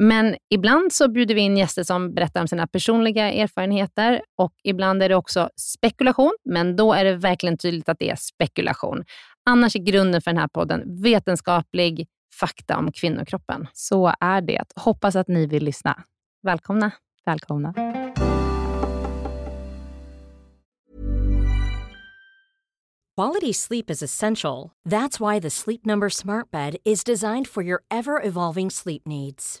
Men ibland så bjuder vi in gäster som berättar om sina personliga erfarenheter och ibland är det också spekulation, men då är det verkligen tydligt att det är spekulation. Annars är grunden för den här podden vetenskaplig fakta om kvinnokroppen. Så är det. Hoppas att ni vill lyssna. Välkomna. Välkomna. Quality sleep is essential. That's why the Sleep Number Smart Bed is designed for your ever evolving sleep needs.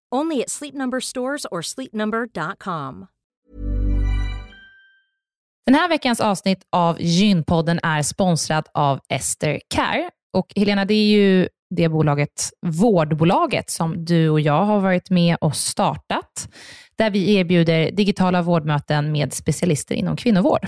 Only at Sleep Number stores or sleepnumber.com. Den här veckans avsnitt av Gynpodden är sponsrad av Ester Care. Och Helena, det är ju det bolaget, vårdbolaget, som du och jag har varit med och startat, där vi erbjuder digitala vårdmöten med specialister inom kvinnovård.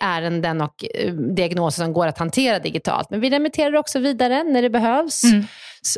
ärenden och eh, diagnoser som går att hantera digitalt. Men vi remitterar också vidare när det behövs mm.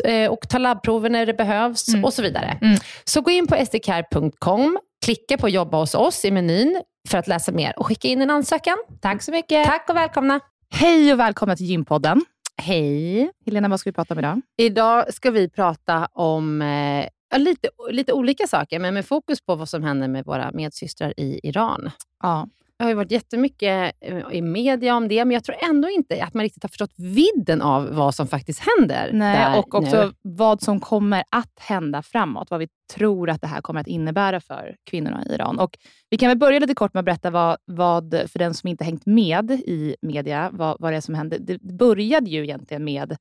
Eh, och tar labbprover när det behövs mm. och så vidare. Mm. Så gå in på sdcare.com, klicka på jobba hos oss i menyn för att läsa mer och skicka in en ansökan. Tack så mycket. Tack och välkomna. Hej och välkomna till Gympodden. Hej. Helena, vad ska vi prata om idag? Idag ska vi prata om eh, lite, lite olika saker, men med fokus på vad som händer med våra medsystrar i Iran. Ja. Det har ju varit jättemycket eh, i media om det, men jag tror ändå inte att man riktigt har förstått vidden av vad som faktiskt händer. Nej, och också nu. vad som kommer att hända framåt. Vad vi tror att det här kommer att innebära för kvinnorna i Iran. Och vi kan väl börja lite kort med att berätta vad, vad för den som inte hängt med i media, vad, vad det är som hände. Det började ju egentligen med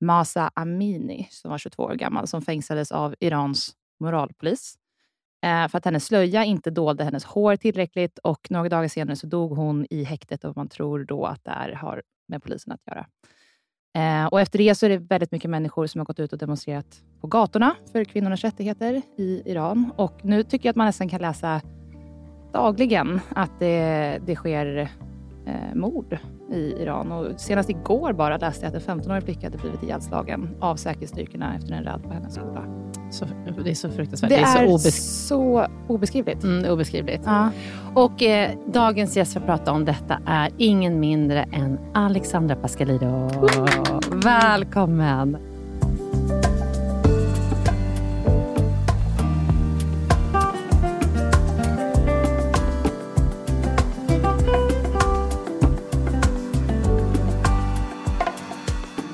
Masa Amini, som var 22 år gammal, som fängslades av Irans moralpolis Eh, för att hennes slöja inte dolde hennes hår tillräckligt och några dagar senare så dog hon i häktet och man tror då att det här har med polisen att göra. Eh, och efter det så är det väldigt mycket människor som har gått ut och demonstrerat på gatorna för kvinnornas rättigheter i Iran. Och nu tycker jag att man nästan kan läsa dagligen att det, det sker eh, mord i Iran. Och senast igår bara läste jag att en 15-årig flicka hade blivit ihjälslagen av säkerhetsstyrkorna efter en räd på hennes skola. Så, det är så fruktansvärt. Det, det är, så, obes så obeskrivligt. Mm, obeskrivligt. Ja. Och eh, dagens gäst för att prata om detta är ingen mindre än Alexandra Pascalido. Välkommen!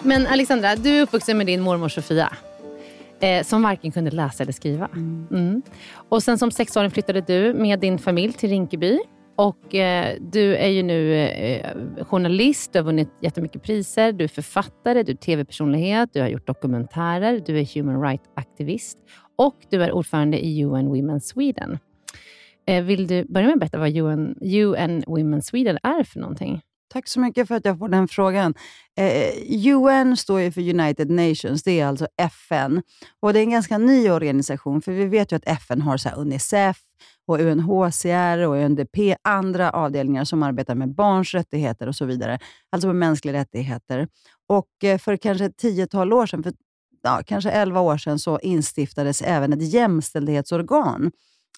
Men Alexandra, du är uppvuxen med din mormor Sofia. Eh, som varken kunde läsa eller skriva. Mm. Mm. Och sen som sexåring flyttade du med din familj till Rinkeby. Och eh, Du är ju nu eh, journalist, du har vunnit jättemycket priser, du är författare, du är tv-personlighet, du har gjort dokumentärer, du är human rights-aktivist och du är ordförande i UN Women Sweden. Eh, vill du börja med att berätta vad UN, UN Women Sweden är för någonting? Tack så mycket för att jag får den frågan. Eh, UN står ju för United Nations, det är alltså FN. Och Det är en ganska ny organisation, för vi vet ju att FN har så Unicef, och UNHCR och UNDP, andra avdelningar som arbetar med barns rättigheter och så vidare. Alltså med mänskliga rättigheter. Och eh, För kanske ett tiotal år sedan, för ja, kanske elva år sedan, så instiftades även ett jämställdhetsorgan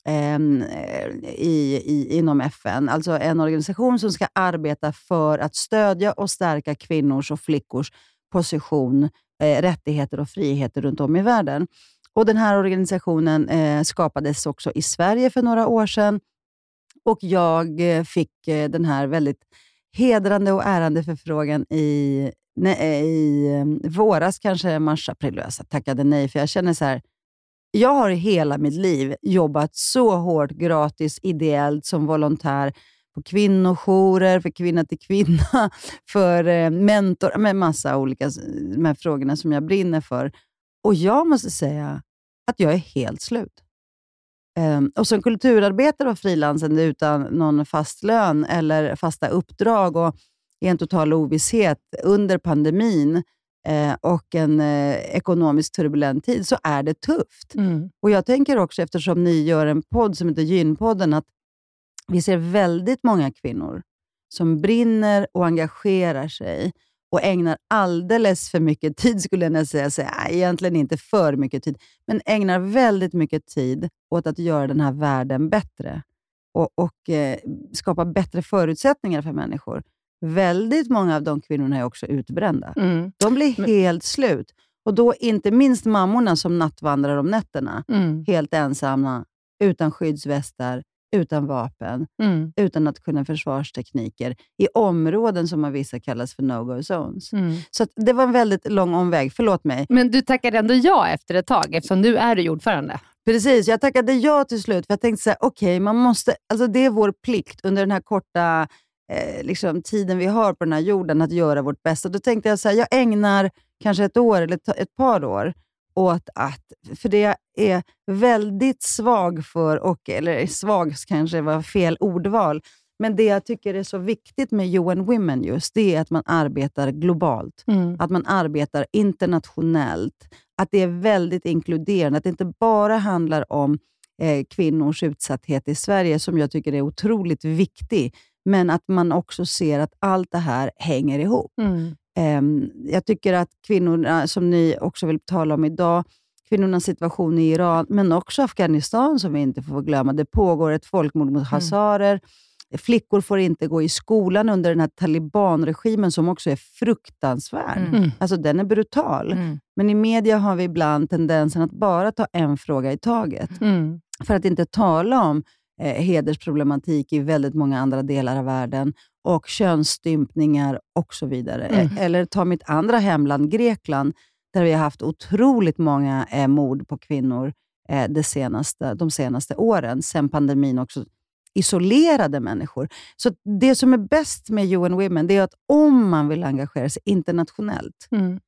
Ehm, eh, i, i, inom FN. Alltså en organisation som ska arbeta för att stödja och stärka kvinnors och flickors position, eh, rättigheter och friheter runt om i världen. Och Den här organisationen eh, skapades också i Sverige för några år sedan och jag eh, fick eh, den här väldigt hedrande och ärande förfrågan i, nej, eh, i eh, våras, kanske mars, april. Jag tackade nej, för jag känner så här, jag har i hela mitt liv jobbat så hårt gratis, ideellt, som volontär på kvinnojourer, för kvinna till kvinna, för eh, mentor, med massa olika de här frågorna som jag brinner för. Och jag måste säga att jag är helt slut. Ehm, och Som kulturarbetare och frilansande utan någon fast lön eller fasta uppdrag och i en total ovisshet under pandemin, eh, och en eh, ekonomiskt turbulent tid, så är det tufft. Mm. Och Jag tänker också, eftersom ni gör en podd som heter Gynpodden, att vi ser väldigt många kvinnor som brinner och engagerar sig och ägnar alldeles för mycket tid, skulle jag säga. säga egentligen inte för mycket tid, men ägnar väldigt mycket tid åt att göra den här världen bättre och, och eh, skapa bättre förutsättningar för människor. Väldigt många av de kvinnorna är också utbrända. Mm. De blir helt slut. Och då inte minst mammorna som nattvandrar om nätterna. Mm. Helt ensamma, utan skyddsvästar, utan vapen, mm. utan att kunna försvarstekniker i områden som av vissa kallas för no-go zones. Mm. Så det var en väldigt lång omväg. Förlåt mig. Men du tackade ändå ja efter ett tag, eftersom nu är du ordförande. Precis, jag tackade ja till slut. För Jag tänkte så här, okay, man måste, alltså det är vår plikt under den här korta eh, liksom, tiden vi har på den här jorden att göra vårt bästa. Då tänkte jag så här, jag ägnar kanske ett år eller ett par år åt att, för det jag är väldigt svag för, och, eller svag kanske var fel ordval, men det jag tycker är så viktigt med UN Women just, det är att man arbetar globalt. Mm. Att man arbetar internationellt. Att det är väldigt inkluderande. Att det inte bara handlar om eh, kvinnors utsatthet i Sverige, som jag tycker är otroligt viktig, men att man också ser att allt det här hänger ihop. Mm. Um, jag tycker att kvinnorna, som ni också vill tala om idag, kvinnornas situation i Iran, men också Afghanistan som vi inte får glömma. Det pågår ett folkmord mot mm. hazarer. Mm. Flickor får inte gå i skolan under den här talibanregimen som också är fruktansvärd. Mm. Alltså Den är brutal. Mm. Men i media har vi ibland tendensen att bara ta en fråga i taget. Mm. För att inte tala om eh, hedersproblematik i väldigt många andra delar av världen och könsstympningar och så vidare. Mm. Eller ta mitt andra hemland, Grekland, där vi har haft otroligt många eh, mord på kvinnor eh, det senaste, de senaste åren, sen pandemin också isolerade människor. Så Det som är bäst med UN Women det är att om man vill engagera sig internationellt, mm.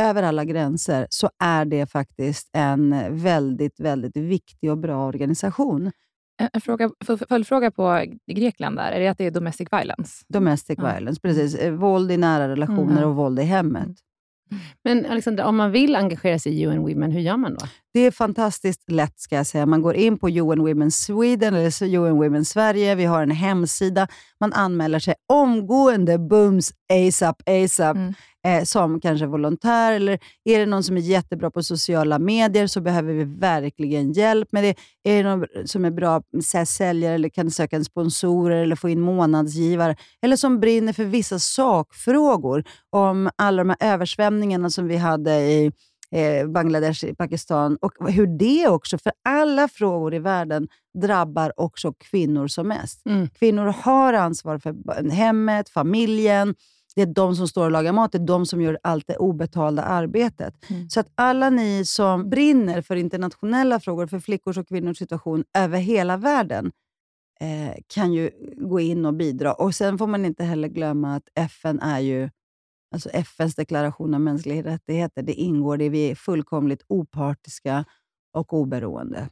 över alla gränser, så är det faktiskt en väldigt, väldigt viktig och bra organisation. En fråga, följdfråga på Grekland där, är det att det är domestic violence? Domestic ja. violence, precis. Eh, våld i nära relationer mm. och våld i hemmet. Mm. Men Alexandra, om man vill engagera sig i UN Women, hur gör man då? Det är fantastiskt lätt, ska jag säga. Man går in på UN Women Sweden eller UN Women Sverige. Vi har en hemsida. Man anmäler sig omgående, bums, ASAP, ASAP. Mm eh, som kanske volontär, eller är det någon som är jättebra på sociala medier så behöver vi verkligen hjälp med det. Är det någon som är bra säljare eller kan söka en sponsorer eller få in månadsgivare, eller som brinner för vissa sakfrågor om alla de här översvämningarna som vi hade i eh, Bangladesh, Pakistan och hur det också, för alla frågor i världen drabbar också kvinnor som mest. Mm. Kvinnor har ansvar för hemmet, familjen, det är de som står och lagar mat, det är de som gör allt det obetalda arbetet. Mm. Så att alla ni som brinner för internationella frågor, för flickors och kvinnors situation över hela världen, eh, kan ju gå in och bidra. Och Sen får man inte heller glömma att FN är ju Alltså FNs deklaration om mänskliga rättigheter, det ingår det. Vi är fullkomligt opartiska och oberoende.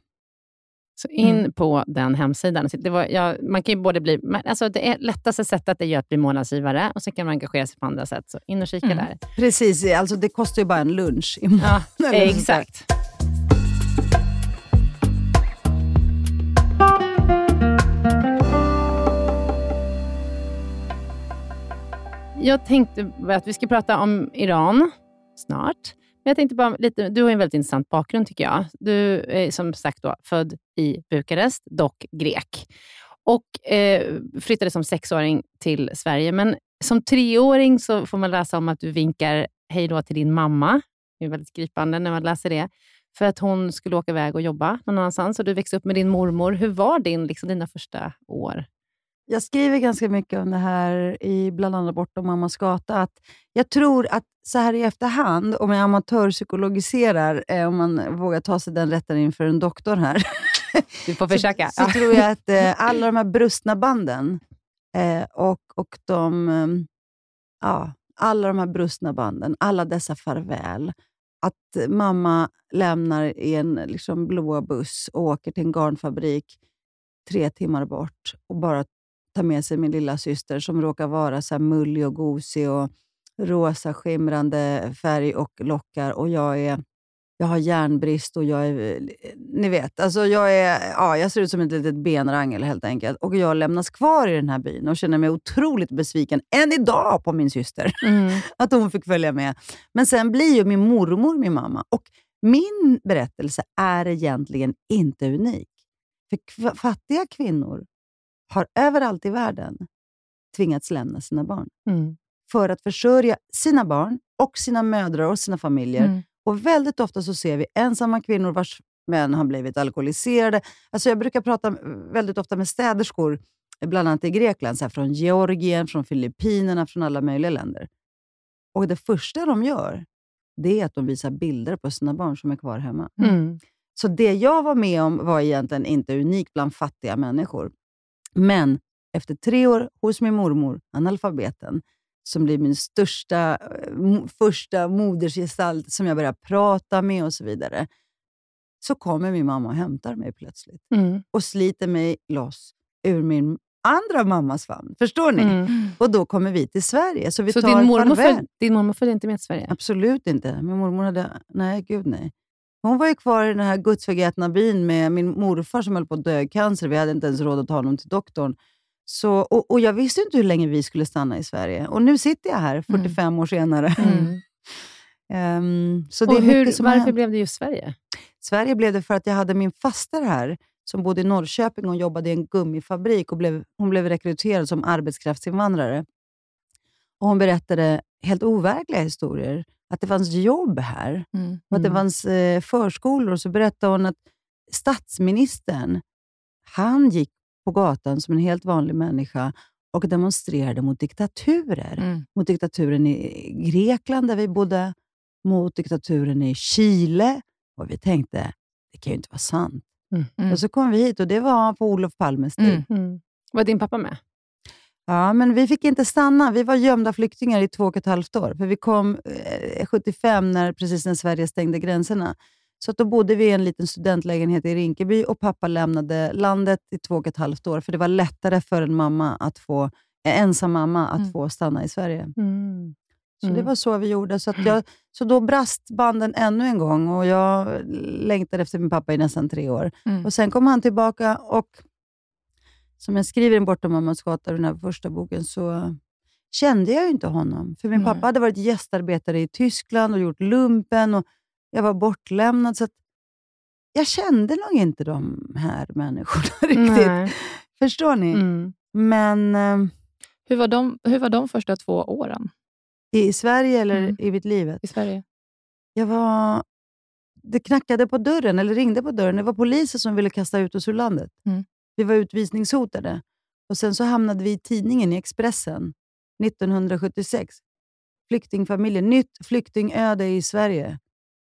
Så in mm. på den hemsidan. Det, var, ja, man kan både bli, alltså det är lättaste sättet är att bli månadsgivare och så kan man engagera sig på andra sätt. Så in och kika mm. där. Precis, alltså det kostar ju bara en lunch i månaden. Ja, exakt. Jag tänkte att vi ska prata om Iran snart. Men jag tänkte bara lite, du har en väldigt intressant bakgrund tycker jag. Du är som sagt då, född i Bukarest, dock grek. Och eh, flyttade som sexåring till Sverige. Men som treåring så får man läsa om att du vinkar hej då till din mamma. Det är väldigt gripande när man läser det. För att hon skulle åka iväg och jobba någon annanstans. Och du växte upp med din mormor. Hur var din, liksom, dina första år? Jag skriver ganska mycket om det här i bland annat Bortom mammas gata. Att jag tror att så här i efterhand, om jag amatörpsykologiserar, eh, om man vågar ta sig den rätten inför en doktor här, du får försöka. så, så tror jag att eh, alla de här brustna banden eh, och, och de, eh, ja, alla de här brustna banden, alla dessa farväl, att mamma lämnar i en liksom, blåa buss och åker till en garnfabrik tre timmar bort och bara tar med sig min lilla syster som råkar vara så mullig och gosig och rosa skimrande färg och lockar och jag är jag har järnbrist och jag är... Ni vet, alltså jag, är, ja, jag ser ut som ett litet benrangel helt enkelt. Och jag lämnas kvar i den här byn och känner mig otroligt besviken, än idag, på min syster. Mm. att hon fick följa med. Men sen blir ju min mormor min mamma. Och min berättelse är egentligen inte unik. För fattiga kvinnor har överallt i världen tvingats lämna sina barn. Mm. För att försörja sina barn och sina mödrar och sina familjer. Mm. Och Väldigt ofta så ser vi ensamma kvinnor vars män har blivit alkoholiserade. Alltså jag brukar prata väldigt ofta med städerskor, bland annat i Grekland, så från Georgien, från Filippinerna, från alla möjliga länder. Och Det första de gör, det är att de visar bilder på sina barn som är kvar hemma. Mm. Så det jag var med om var egentligen inte unikt bland fattiga människor. Men efter tre år hos min mormor, analfabeten, som blir min största, eh, första modersgestalt som jag börjar prata med och så vidare, så kommer min mamma och hämtar mig plötsligt mm. och sliter mig loss ur min andra mammas famn. Förstår ni? Mm. Och då kommer vi till Sverige. Så, vi så tar din, mormor föl, din mormor följde inte med till Sverige? Absolut inte. Min mormor hade... Nej, gud nej. Hon var ju kvar i den här gudsförgätna byn med min morfar som höll på att dö i cancer. Vi hade inte ens råd att ta honom till doktorn. Så, och, och, Jag visste inte hur länge vi skulle stanna i Sverige. Och nu sitter jag här, 45 mm. år senare. Mm. um, så det och hur, varför hänt. blev det just Sverige? Sverige blev det för att jag hade min faster här, som bodde i Norrköping och jobbade i en gummifabrik. Och blev, hon blev rekryterad som arbetskraftsinvandrare. Och hon berättade helt overkliga historier att det fanns jobb här mm. och att det mm. fanns eh, förskolor. Så berättade hon att statsministern, han gick på gatan som en helt vanlig människa och demonstrerade mot diktaturer. Mm. Mot diktaturen i Grekland, där vi bodde, mot diktaturen i Chile. Och vi tänkte, det kan ju inte vara sant. Mm. Mm. Och så kom vi hit och det var på Olof Palmes tid. Mm. Var din pappa med? Ja, men vi fick inte stanna. Vi var gömda flyktingar i två och ett halvt år. För Vi kom eh, 75, när, precis när Sverige stängde gränserna. Så då bodde vi i en liten studentlägenhet i Rinkeby och pappa lämnade landet i två och ett halvt år. För det var lättare för en mamma att få, en ensam mamma att mm. få stanna i Sverige. Mm. Så det mm. var så vi gjorde. Så, jag, så då brast banden ännu en gång och jag längtade efter min pappa i nästan tre år. Mm. Och Sen kom han tillbaka och som jag skriver i Bortom mammas gata, den här första boken, så kände jag inte honom. För min mm. pappa hade varit gästarbetare i Tyskland och gjort lumpen och jag var bortlämnad. Så jag kände nog inte de här människorna riktigt. Nej. Förstår ni? Mm. Men... Eh, hur, var de, hur var de första två åren? I Sverige eller mm. i mitt liv? I Sverige. Jag var... Det knackade på dörren, eller ringde på dörren. Det var poliser som ville kasta ut oss ur landet. Mm. Vi var utvisningshotade. Och Sen så hamnade vi i tidningen, i Expressen, 1976. Flyktingfamiljen, nytt flyktingöde i Sverige.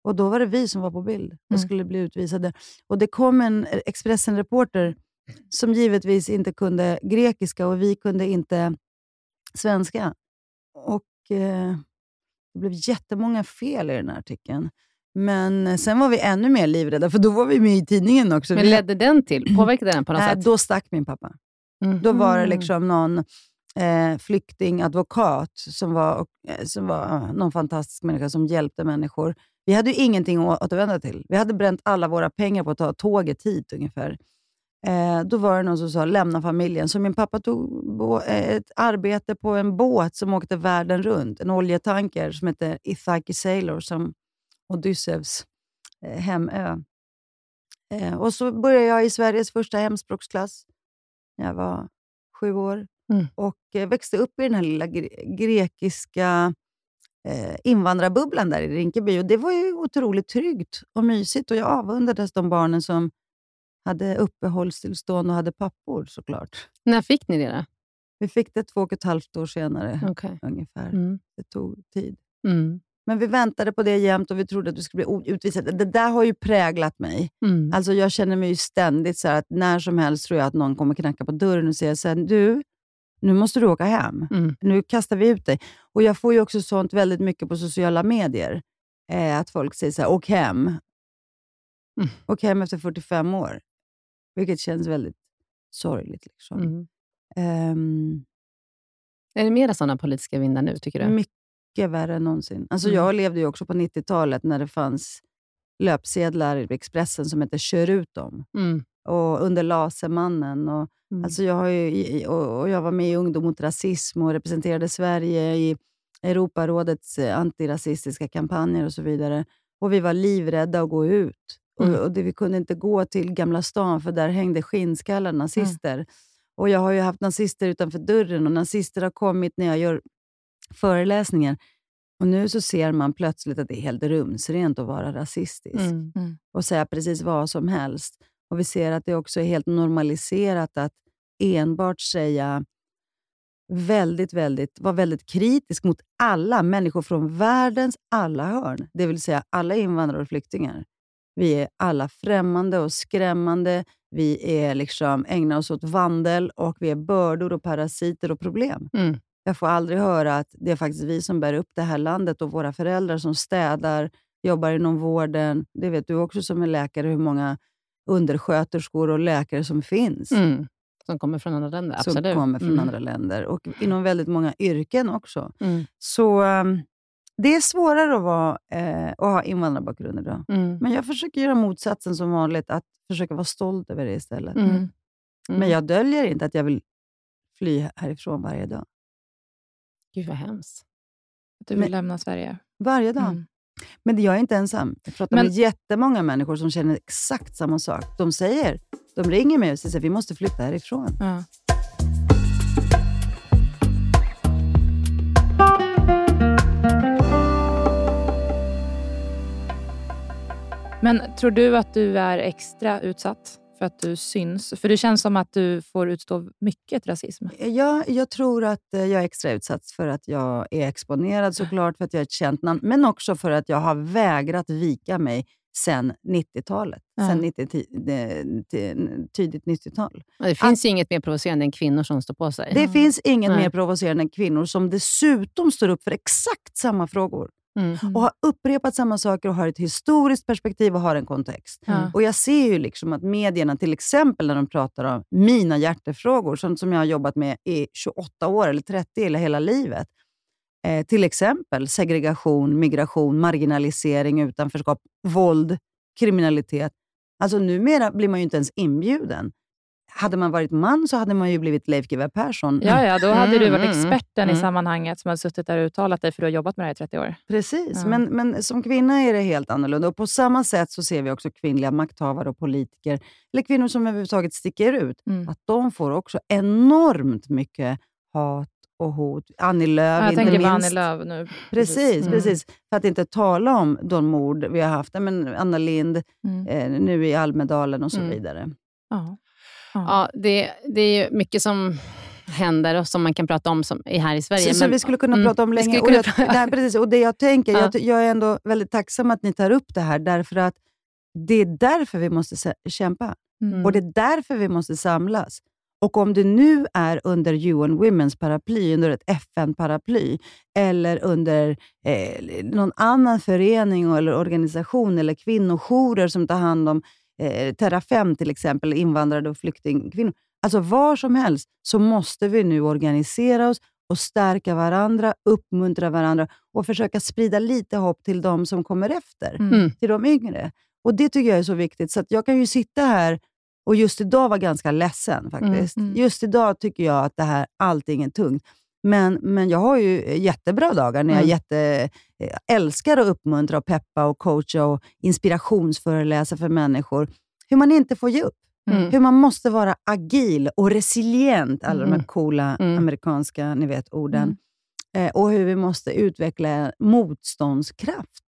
Och Då var det vi som var på bild och mm. skulle bli utvisade. Och Det kom en Expressen-reporter som givetvis inte kunde grekiska och vi kunde inte svenska. Och eh, Det blev jättemånga fel i den här artikeln. Men sen var vi ännu mer livrädda, för då var vi med i tidningen också. Men ledde den till? Påverkade den på något äh, sätt? Då stack min pappa. Mm. Då var det liksom någon eh, flyktingadvokat som var, eh, som var eh, någon fantastisk människa som hjälpte människor. Vi hade ju ingenting att återvända till. Vi hade bränt alla våra pengar på att ta tåget hit ungefär. Eh, då var det någon som sa lämna familjen. Så min pappa tog eh, ett arbete på en båt som åkte världen runt. En oljetanker som hette Ithaki Sailor, som Odysseus eh, hemö. Eh, och så började jag i Sveriges första hemspråksklass när jag var sju år Mm. och eh, växte upp i den här lilla gre- grekiska invandrarbubblan där i Rinkeby. Och det var ju otroligt tryggt och mysigt och jag avundades de barnen som hade uppehållstillstånd och hade pappor såklart. När fick ni det då? Vi fick det två och ett halvt år senare Okej. ungefär. Mm. Det tog tid. Mm. Men vi väntade på det jämt och vi trodde att vi skulle bli utvisade. Det där har ju präglat mig. Mm. Alltså jag känner mig ständigt så att när som helst tror jag att någon kommer knacka på dörren och säga så här, du, nu måste du åka hem. Mm. Nu kastar vi ut dig. Och Jag får ju också sånt väldigt mycket på sociala medier. Eh, att folk säger så här, åk hem. Mm. Åk hem efter 45 år. Vilket känns väldigt sorgligt. Liksom. Mm. Ehm, Är det mera sådana politiska vindar nu, tycker du? mycket värre än någonsin. Alltså Mm. Jag levde ju också på 90-talet när det fanns löpsedlar i Expressen som hette Kör ut dem. Mm. och under Lasermannen. Och, Mm. alltså jag, har ju, och, och jag var med i Ungdom mot rasism och representerade Sverige i Europarådets eh, antirasistiska kampanjer och så vidare. Och Vi var livrädda att gå ut. Mm. Och, och det, Vi kunde inte gå till Gamla stan för där hängde skinnskallar, nazister. Och Jag har ju haft nazister utanför dörren och nazister har kommit när jag gör föreläsningar. Och Nu så ser man plötsligt att det är helt rumsrent att vara rasistisk Mm. och säga precis vad som helst. Och Vi ser att det också är helt normaliserat att enbart säga väldigt, väldigt, vara väldigt kritisk mot alla människor från världens alla hörn. Det vill säga alla invandrare och flyktingar. Vi är alla främmande och skrämmande. Vi är liksom, ägnar oss åt vandel och vi är bördor och parasiter och problem. Mm. Jag får aldrig höra att det är faktiskt vi som bär upp det här landet och våra föräldrar som städar, jobbar inom vården. Det vet du också som är läkare, hur många undersköterskor och läkare som finns. Mm. Som kommer från andra länder, Som absolut. kommer från mm. andra länder och inom väldigt många yrken också. Mm. Så um, det är svårare att, vara, eh, att ha invandrarbakgrund idag. Mm. Men jag försöker göra motsatsen som vanligt, att försöka vara stolt över det istället. Mm. Mm. Men jag döljer inte att jag vill fly härifrån varje dag. Gud vad hemskt. Att du vill Men- lämna Sverige. Varje dag. Mm. Men jag är inte ensam. Jag pratar Men- med jättemånga människor som känner exakt samma sak. De säger, de ringer mig och säger att vi måste flytta härifrån. Ja. Men tror du att du är extra utsatt för att du syns? För det känns som att du får utstå mycket rasism. Jag, jag tror att eh, jag är extra utsatt för att jag är exponerad såklart, för att jag är ett känt namn, men också för att jag har vägrat vika mig sedan 90-talet. Ja. Sen 90, ti- det- ti- tidigt 90-tal. Och Det finns ju inget mer provocerande än kvinnor som står på sig. Det finns ingen Nej. mer provocerande än kvinnor som dessutom står upp för exakt samma frågor. Mm. och har upprepat samma saker och har ett historiskt perspektiv och har en kontext. Ja. Och Jag ser ju liksom att medierna, till exempel när de pratar om mina hjärtefrågor, sånt som jag har jobbat med i 28 år, eller 30 eller hela livet. Eh, till exempel segregation, migration, marginalisering, utanförskap, våld, kriminalitet. Alltså numera blir man ju inte ens inbjuden. Hade man varit man så hade man ju blivit Leif GW Persson. Ja, ja, då hade du varit Mm, mm, experten i mm. sammanhanget som har suttit där och uttalat dig, för du har jobbat med det här i 30 år. Precis, Ja. men, men som kvinna är det helt annorlunda. Och På samma sätt så ser vi också kvinnliga makthavare och politiker, eller kvinnor som överhuvudtaget sticker ut, Mm. att de får också enormt mycket hat och hot. Annie Lööf Ja, jag inte tänker på minst. Annie Lööf nu. Precis, Mm. precis. För att inte tala om de mord vi har haft. Men Anna Lind Mm. eh, nu i Almedalen och så Mm. vidare. Ja. Ja. Ja, det, det är mycket som händer och som man kan prata om som är här i Sverige. Så, så men- vi skulle kunna Mm, prata om länge. Och, jag, nej, precis, och det jag tänker, Ja. jag, jag är ändå väldigt tacksam att ni tar upp det här, därför att det är därför vi måste kämpa. Mm. Och Det är därför vi måste samlas. Och om det nu är under UN Women's paraply, under ett FN-paraply, eller under eh, någon annan förening eller organisation, eller kvinnojourer som tar hand om eh, Terrafem till exempel, invandrare och flyktingkvinnor. Alltså var som helst så måste vi nu organisera oss och stärka varandra, uppmuntra varandra och försöka sprida lite hopp till de som kommer efter, Mm. till de yngre. Och Det tycker jag är så viktigt. Så att jag kan ju sitta här och just idag var ganska ledsen faktiskt. Mm, mm. Just idag tycker jag att det här, allting är tungt. Men, men jag har ju jättebra dagar när jag Mm. jätte, eh, älskar att uppmuntra, och peppa, och coacha och inspirationsföreläsa för människor. Hur man inte får ge upp. Mm. Hur man måste vara agil och resilient, alla de Mm. här coola Mm. amerikanska ni vet, orden. Eh, och hur vi måste utveckla motståndskraft.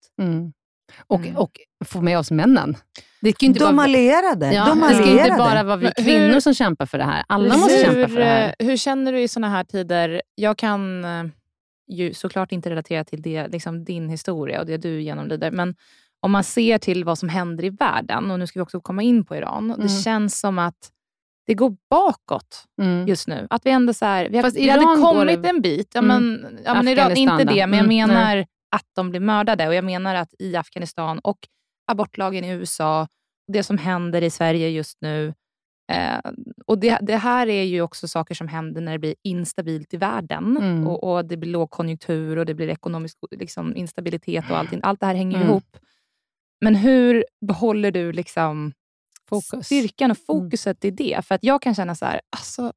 Mm. Och, Mm. och få med oss männen. Det kan ju inte De vara, allierade. ja, de det ska allierade. inte bara vara vi Men hur- kvinnor som kämpar för det här. Alla måste hur, kämpa för det här. eh, Hur känner du i såna här tider? Jag kan eh, ju såklart inte relatera till det, liksom din historia och det du genomlider, men om man ser till vad som händer i världen, och nu ska vi också komma in på Iran, Mm. det känns som att det går bakåt Mm. just nu. Att vi ändå så här, vi, har, vi hade kommit det- en bit. Ja, Mm. men, ja, men Iran, inte det, men jag Mm, menar att de blir mördade. Och jag menar att i Afghanistan och abortlagen i USA, det som händer i Sverige just nu. Eh, och det, det här är ju också saker som händer när det blir instabilt i världen. Mm. Och, och Det blir lågkonjunktur och det blir ekonomisk liksom, instabilitet och allting. Allt det här hänger Mm. ihop. Men hur behåller du liksom Fokus. styrkan och fokuset i det? För att jag kan känna så här, alltså,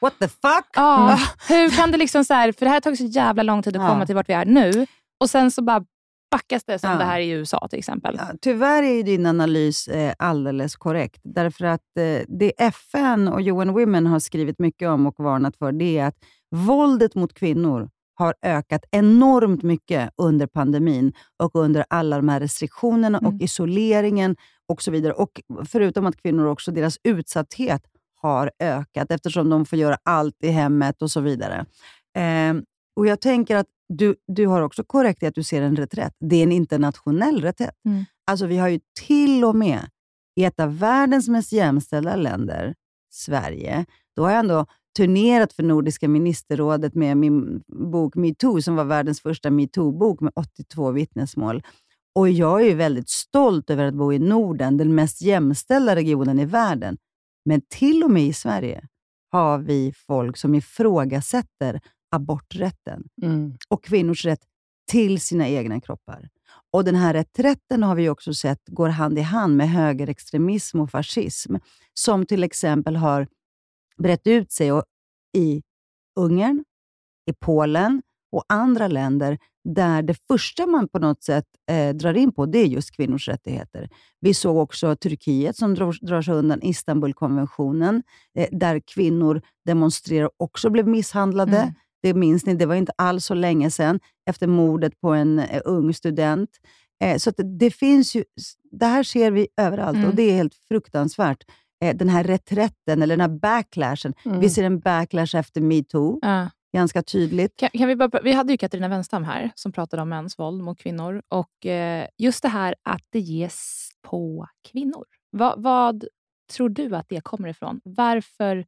What the fuck? Ja, hur kan det liksom så här, för det här har tagit så jävla lång tid att Ja. komma till vart vi är nu och sen så bara backas det som Ja. det här i USA till exempel. Ja, tyvärr är din analys eh, alldeles korrekt. Därför att eh, det FN och UN Women har skrivit mycket om och varnat för, det är att våldet mot kvinnor har ökat enormt mycket under pandemin och under alla de här restriktionerna och Mm. isoleringen och så vidare. Och Förutom att kvinnor också, deras utsatthet har ökat eftersom de får göra allt i hemmet och så vidare. Eh, och Jag tänker att du, du har också korrekt i att du ser en reträtt. Det är en internationell reträtt. Mm. Alltså vi har ju till och med i ett av världens mest jämställda länder, Sverige, då har jag ändå turnerat för Nordiska ministerrådet med min bok MeToo, som var världens första MeToo-bok med 82 vittnesmål. Och jag är ju väldigt stolt över att bo i Norden, den mest jämställda regionen i världen. Men till och med i Sverige har vi folk som ifrågasätter aborträtten Mm. och kvinnors rätt till sina egna kroppar. Och Den här reträtten har vi också sett går hand i hand med högerextremism och fascism, som till exempel har brett ut sig i Ungern, i Polen och andra länder där det första man på något sätt eh, drar in på, det är just kvinnors rättigheter. Vi såg också Turkiet som drar, drar sig undan Istanbulkonventionen, eh, där kvinnor demonstrerar också blev misshandlade. Mm. Det minns ni, det var inte alls så länge sedan, efter mordet på en eh, ung student. Eh, så det finns ju, det här ser vi överallt Mm. och det är helt fruktansvärt. Eh, den här reträtten, eller den här backlashen. Mm. Vi ser en backlash efter metoo, Ja. Ganska tydligt. Kan, kan vi, bara, vi hade ju Katarina Wenstam här som pratade om mäns våld mot kvinnor. Och eh, Just det här att det ges på kvinnor. Va, vad tror du att det kommer ifrån? Varför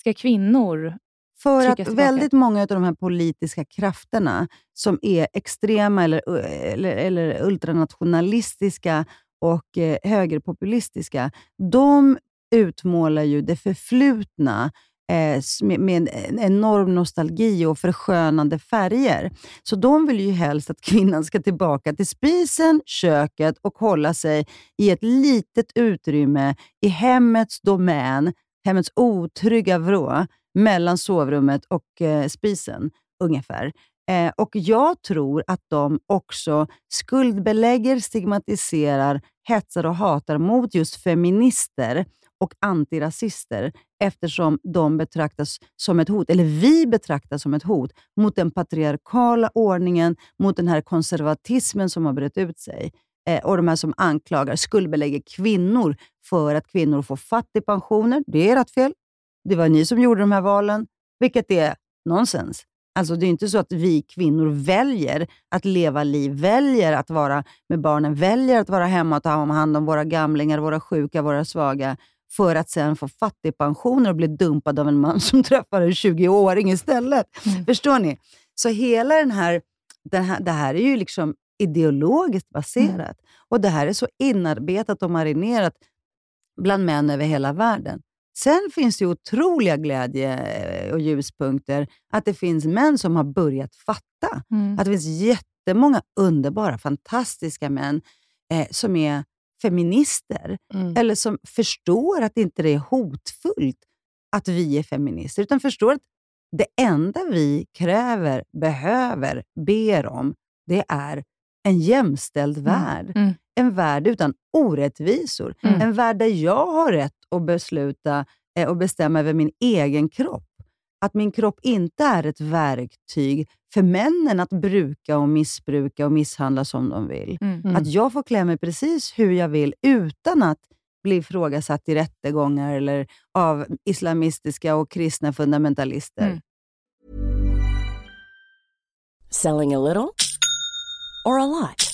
ska kvinnor... För att tillbaka. väldigt många av de här politiska krafterna som är extrema eller, eller, eller ultranationalistiska och eh, högerpopulistiska, de utmålar ju det förflutna Eh, med, en enorm nostalgi och förskönande färger. Så de vill ju helst att kvinnan ska tillbaka till spisen, köket och hålla sig i ett litet utrymme i hemmets domän, hemmets otrygga vrå, mellan sovrummet och eh, spisen ungefär. Eh, och Jag tror att de också skuldbelägger, stigmatiserar, hetsar och hatar mot just feminister och antirasister eftersom de betraktas som ett hot, eller vi betraktas som ett hot, mot den patriarkala ordningen, mot den här konservatismen som har brett ut sig. Eh, och de här som anklagar, skuldbelägger kvinnor för att kvinnor får fattigpensioner. Det är ert fel. Det var ni som gjorde de här valen, vilket är nonsens. Alltså det är inte så att vi kvinnor väljer att leva liv, väljer att vara med barnen, väljer att vara hemma och ta hand om våra gamlingar, våra sjuka, våra svaga, för att sen få fattigpensioner och bli dumpad av en man som träffar en 20-åring istället. Mm. Förstår ni? Så hela den här, den här, det här är ju liksom ideologiskt baserat. Mm. Och det här är så inarbetat och marinerat bland män över hela världen. Sen finns det otroliga glädje eh, och ljuspunkter. Att det finns män som har börjat fatta. Mm. Att det finns jättemånga underbara, fantastiska män eh, som är feminister. Mm. Eller som förstår att inte det är hotfullt att vi är feminister, utan förstår att det enda vi kräver, behöver, ber om, det är en jämställd mm. värld. Mm. En värld utan orättvisor. Mm. En värld där jag har rätt att besluta eh, och bestämma över min egen kropp. Att min kropp inte är ett verktyg för männen att bruka och missbruka och misshandla som de vill. Mm. mm. Att jag får klä mig precis hur jag vill utan att bli ifrågasatt i rättegångar eller av islamistiska och kristna fundamentalister. Mm. Selling a little or a lot?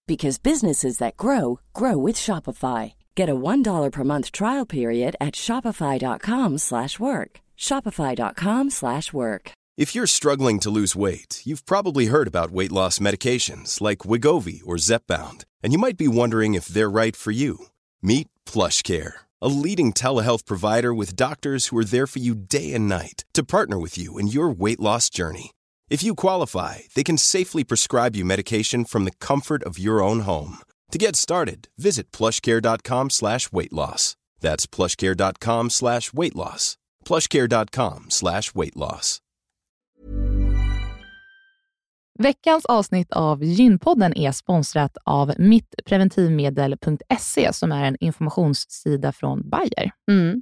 because businesses that grow grow with Shopify. Get a $1 per month trial period at Shopify.com slash work. Shopify.com slash work. If you're struggling to lose weight, you've probably heard about weight loss medications like Wigovi or Zepbound, and you might be wondering if they're right for you. Meet PlushCare, a leading telehealth provider with doctors who are there for you day and night to partner with you in your weight loss journey. If you qualify, they can safely prescribe you medication from the comfort of your own home. To get started, visit plushcare.com slash weight loss. That's plushcare.com slash weight loss. plushcare.com slash weight loss. Veckans avsnitt av Gynpodden är sponsrat av mittpreventivmedel.se som är en informationssida från Bayer. Mm.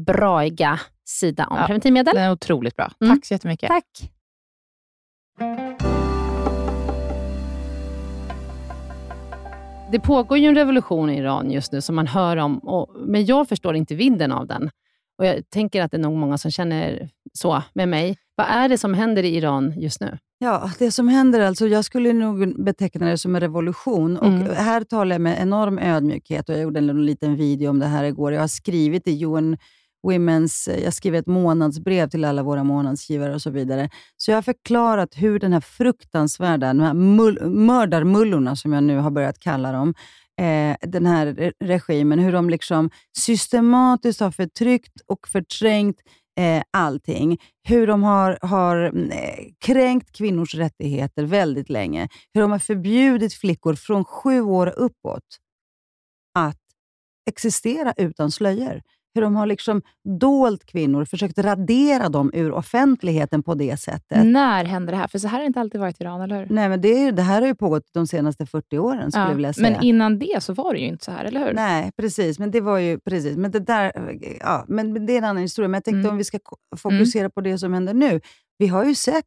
braiga sida om ja, preventivmedel. Den är otroligt bra. Mm. Tack så jättemycket. Tack. Det pågår ju en revolution i Iran just nu som man hör om, och, men jag förstår inte vidden av den. Och Jag tänker att det är nog många som känner så med mig. Vad är det som händer i Iran just nu? Ja, det som händer alltså, jag skulle nog beteckna det som en revolution. Och Mm. Här talar jag med enorm ödmjukhet och jag gjorde en liten video om det här igår. Jag har skrivit i UN Women's, eh, jag skriver ett månadsbrev till alla våra månadsgivare och så vidare. Så jag har förklarat hur den här fruktansvärda, de här mull, mördarmullorna som jag nu har börjat kalla dem, eh, den här regimen, hur de liksom systematiskt har förtryckt och förträngt eh, allting. Hur de har, har mm, eh, kränkt kvinnors rättigheter väldigt länge. Hur de har förbjudit flickor från sju år uppåt att existera utan slöjor. Hur de har liksom dolt kvinnor, försökt radera dem ur offentligheten på det sättet. När hände det här? För så här har det inte alltid varit i Iran, eller hur? Nej, men det, är, det här har ju pågått de senaste 40 åren, skulle jag vilja säga. men innan det så var det ju inte så här, eller hur? Nej, precis. Men det var ju precis. Men det där, ja, men det är en annan historia. Men jag tänkte Mm. om vi ska ko- fokusera på det som händer nu. Vi har ju sett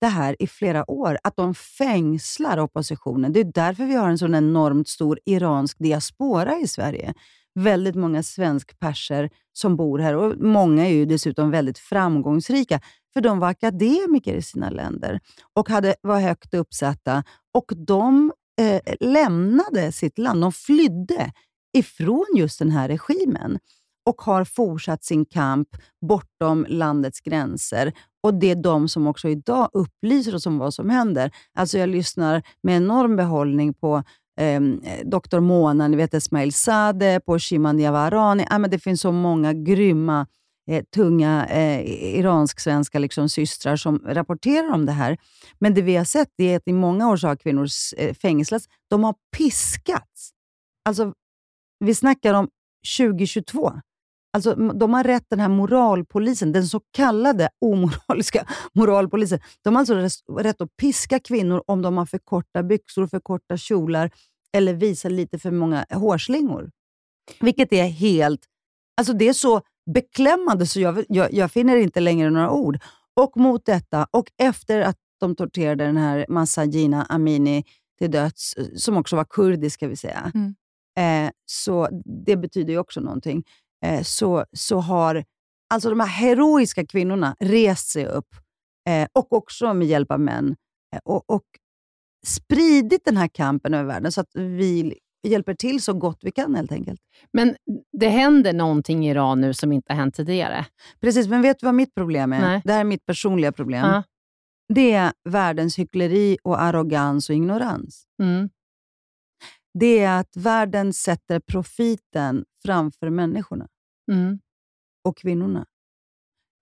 det här i flera år, att de fängslar oppositionen. Det är därför vi har en sån enormt stor iransk diaspora i Sverige. Väldigt många svenskperser som bor här och många är ju dessutom väldigt framgångsrika, för de var akademiker i sina länder och hade, var högt uppsatta. Och de eh, lämnade sitt land. De flydde ifrån just den här regimen och har fortsatt sin kamp bortom landets gränser. Och Det är de som också idag upplyser oss om vad som händer. Alltså jag lyssnar med enorm behållning på eh, Dr. Mona, ni vet Esmail Sade, på Shiman Yavarani. Ja, men det finns så många grymma, eh, tunga eh, iransk-svenska liksom, systrar som rapporterar om det här. Men det vi har sett är att i många år så har kvinnor eh, fängslats. De har piskats. Alltså, vi snackar om 2022. Alltså, de har rätt, den här moralpolisen, den så kallade omoraliska moralpolisen, de har alltså rätt att piska kvinnor om de har för korta byxor, för korta kjolar eller visar lite för många hårslingor. Vilket är helt... Alltså det är så beklämmande så jag, jag, jag finner inte längre några ord. Och mot detta, och efter att de torterade den här Masajina Amini till döds, eh, som också var kurdisk ska vi säga, Mm. eh, så det betyder ju också någonting, eh, så, så har alltså de här heroiska kvinnorna rest sig upp, eh, och också med hjälp av män, eh, och, och spridit den här kampen över världen så att vi hjälper till så gott vi kan helt enkelt. Men det händer någonting i Iran nu som inte har hänt tidigare. Precis, men vet du vad mitt problem är? Nej. Det här är mitt personliga problem. Ja. Det är världens hyckleri och arrogans och ignorans. Mm. Det är att världen sätter profiten framför människorna Mm. och kvinnorna.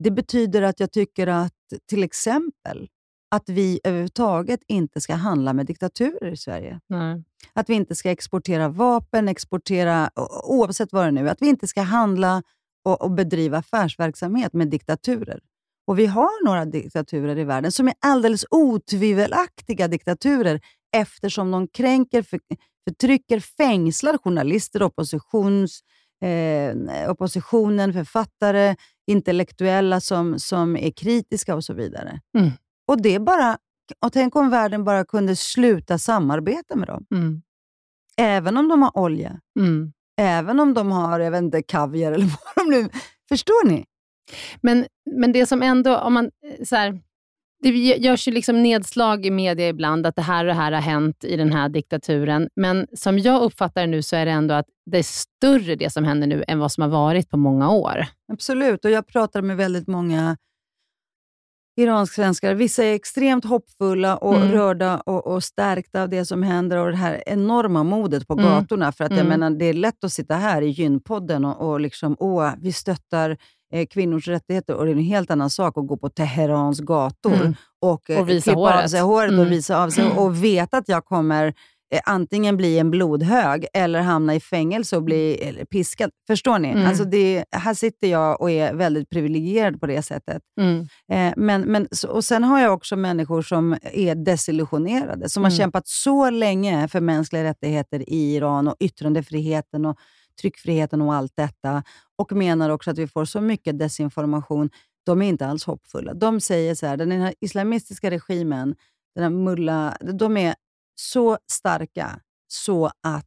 Det betyder att jag tycker att till exempel att vi överhuvudtaget inte ska handla med diktaturer i Sverige. Nej. Att vi inte ska exportera vapen, exportera oavsett vad det nu är. Att vi inte ska handla och, och bedriva affärsverksamhet med diktaturer. Och Vi har några diktaturer i världen som är alldeles otvivelaktiga diktaturer eftersom de kränker, för, förtrycker, fängslar journalister, oppositions, eh, oppositionen, författare, intellektuella som, som är kritiska och så vidare. Mm. Och det bara, och Tänk om världen bara kunde sluta samarbeta med dem. Mm. Även om de har olja, Mm. även om de har jag vet inte, kaviar eller vad de nu... Förstår ni? Men, men det som ändå, om man, eh, så här, det görs ju liksom nedslag i media ibland att det här och det här har hänt i den här diktaturen. Men som jag uppfattar det nu så är det ändå att det är större det som händer nu än vad som har varit på många år. Absolut, och jag pratar med väldigt många iransk-svenskar. Vissa är extremt hoppfulla och Mm. rörda och, och stärkta av det som händer och det här enorma modet på Mm. gatorna. För att jag Mm. menar, Det är lätt att sitta här i gynpodden och, och liksom, åh, vi stöttar eh, kvinnors rättigheter och det är en helt annan sak att gå på Teherans gator Mm. och, eh, Och visa klippa av håret. sig håret och Mm. visa av sig och veta att jag kommer eh, antingen bli en blodhög eller hamna i fängelse och bli eller piskad. Förstår ni? Mm. Alltså det, här sitter jag och är väldigt privilegierad på det sättet. Mm. Eh, men, men, och Sen har jag också människor som är desillusionerade, som har Mm. kämpat så länge för mänskliga rättigheter i Iran och yttrandefriheten och tryckfriheten och allt detta. Och menar också att vi får så mycket desinformation. De är inte alls hoppfulla. De säger så här, den här islamistiska regimen, den här mulla, de är så starka så att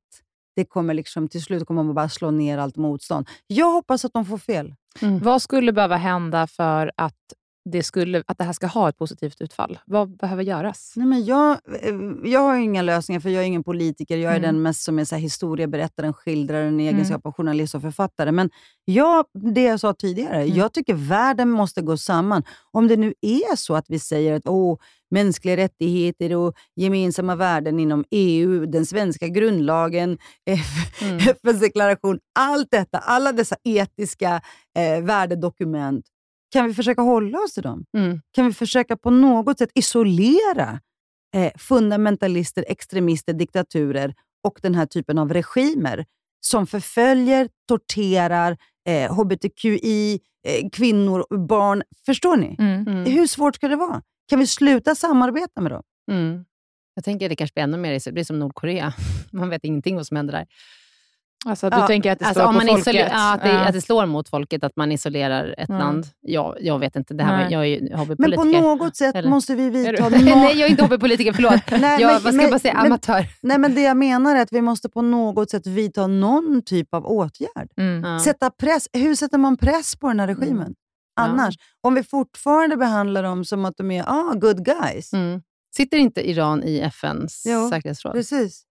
det kommer liksom, till slut kommer man bara slå ner allt motstånd. Jag hoppas att de får fel. Vad skulle behöva hända för att det, skulle, att det här ska ha ett positivt utfall? Vad behöver göras? Nej, men jag, eh, jag har inga lösningar, för jag är ingen politiker. Jag är Mm. den mest som är så här historieberättaren, skildraren i Mm. egenskap av journalist och författare. Men jag, det jag sa tidigare, Mm. jag tycker världen måste gå samman. Om det nu är så att vi säger att åh, mänskliga rättigheter och gemensamma värden inom EU, den svenska grundlagen, Mm. FNs deklaration, allt detta, alla dessa etiska eh, värdedokument, kan vi försöka hålla oss till dem? Mm. Kan vi försöka på något sätt isolera eh, fundamentalister, extremister, diktaturer och den här typen av regimer som förföljer, torterar eh, hbtqi, eh, kvinnor, barn. Förstår ni? Mm. Mm. Hur svårt ska det vara? Kan vi sluta samarbeta med dem? Mm. Jag tänker det kanske blir ännu mer, det blir som Nordkorea. Man vet ingenting vad som händer där. Alltså, du Ja, tänker att det Alltså, slår om på folket? ja, att, det, Ja. att det slår mot folket, att man isolerar ett Ja. land. Ja, jag vet inte, det här Nej. jag är ju Men hobbypolitiker. på något sätt Eller- måste vi vidta Nej, jag är inte hobbypolitiker, förlåt. Nej, jag, men- vad ska men- jag bara säga? men- Amatör. Nej, men det jag menar är att vi måste på något sätt vidta någon typ av åtgärd. Mm. Ja. Sätta press. Hur sätter man press på den här regimen? Ja. Annars, om vi fortfarande behandlar dem som att de är ah, good guys. Mm. Sitter inte Iran i FNs Jo, säkerhetsråd? Precis.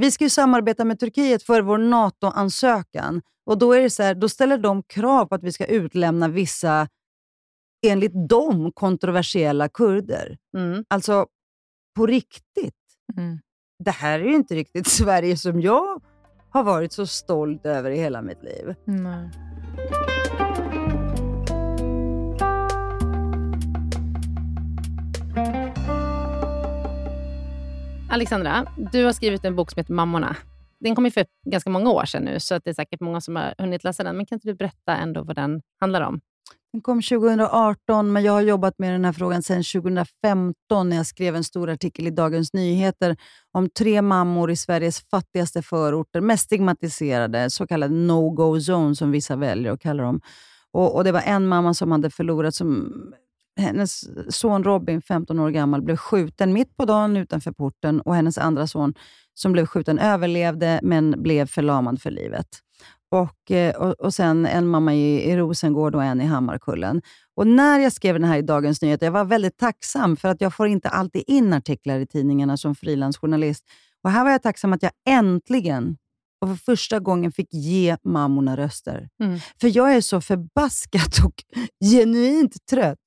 Vi ska ju samarbeta med Turkiet för vår NATO-ansökan. Och då, är det så här, då ställer de krav på att vi ska utlämna vissa, enligt dem, kontroversiella kurder. Mm. Alltså, på riktigt. Mm. Det här är ju inte riktigt Sverige som jag har varit så stolt över i hela mitt liv. Nej. Alexandra, du har skrivit en bok som heter Mammorna. Den kom ju för ganska många år sedan nu, så att det är säkert många som har hunnit läsa den. Men kan inte du berätta ändå vad den handlar om? Den kom 2018, men jag har jobbat med den här frågan sedan 2015 när jag skrev en stor artikel i Dagens Nyheter om tre mammor i Sveriges fattigaste förorter, mest stigmatiserade, så kallade no-go zone som vissa väljer att kalla dem. Och, och Det var en mamma som hade förlorat, som, hennes son Robin, 15 år gammal, blev skjuten mitt på dagen utanför porten och hennes andra son som blev skjuten överlevde, men blev förlamad för livet. Och, eh, och, och sen en mamma i, i Rosengård och en i Hammarkullen. Och när jag skrev den här i Dagens Nyheter, jag var väldigt tacksam för att jag får inte alltid in artiklar i tidningarna som frilansjournalist. Och här var jag tacksam att jag äntligen och för första gången fick ge mammorna röster. Mm. För jag är så förbaskat och genuint trött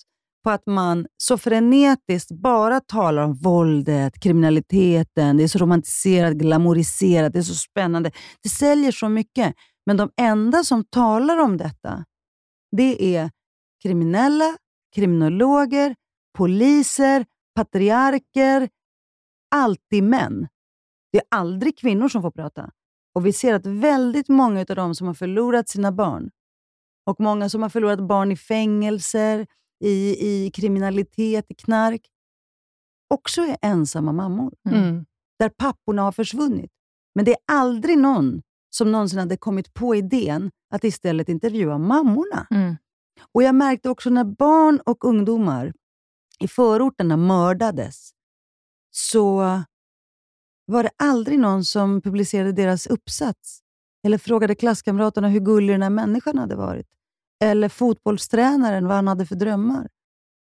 på att man så frenetiskt bara talar om våldet, kriminaliteten, det är så romantiserat, glamoriserat, det är så spännande. Det säljer så mycket. Men de enda som talar om detta, det är kriminella, kriminologer, poliser, patriarker, alltid män. Det är aldrig kvinnor som får prata. Och Vi ser att väldigt många av de som har förlorat sina barn, och många som har förlorat barn i fängelser, i, i kriminalitet, i knark, också är ensamma mammor Mm. där papporna har försvunnit. Men det är aldrig någon som någonsin hade kommit på idén att istället intervjua mammorna. Mm. Och Jag märkte också när barn och ungdomar i förorterna mördades, så var det aldrig någon som publicerade deras uppsats eller frågade klasskamraterna hur gullig den här människan hade varit. Eller fotbollstränaren vad han hade för drömmar.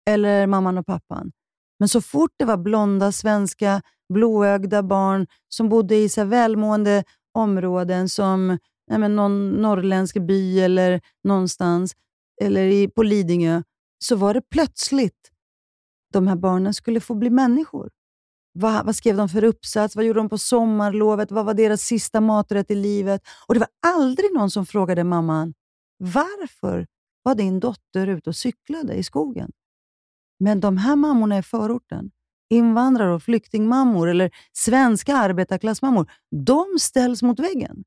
Eller mamman och pappan. Men så fort det var blonda, svenska, blåögda barn som bodde i så välmående områden som nej men, någon norrländsk by eller någonstans, eller i, på Lidingö, så var det plötsligt de här barnen skulle få bli människor. Vad, vad skrev de för uppsats? Vad gjorde de på sommarlovet? Vad var deras sista maträtt i livet? Och Det var aldrig någon som frågade mamman, varför var din dotter ute och cyklade i skogen? Men de här mammorna i förorten, invandrare och flyktingmammor eller svenska arbetarklassmammor, de ställs mot väggen.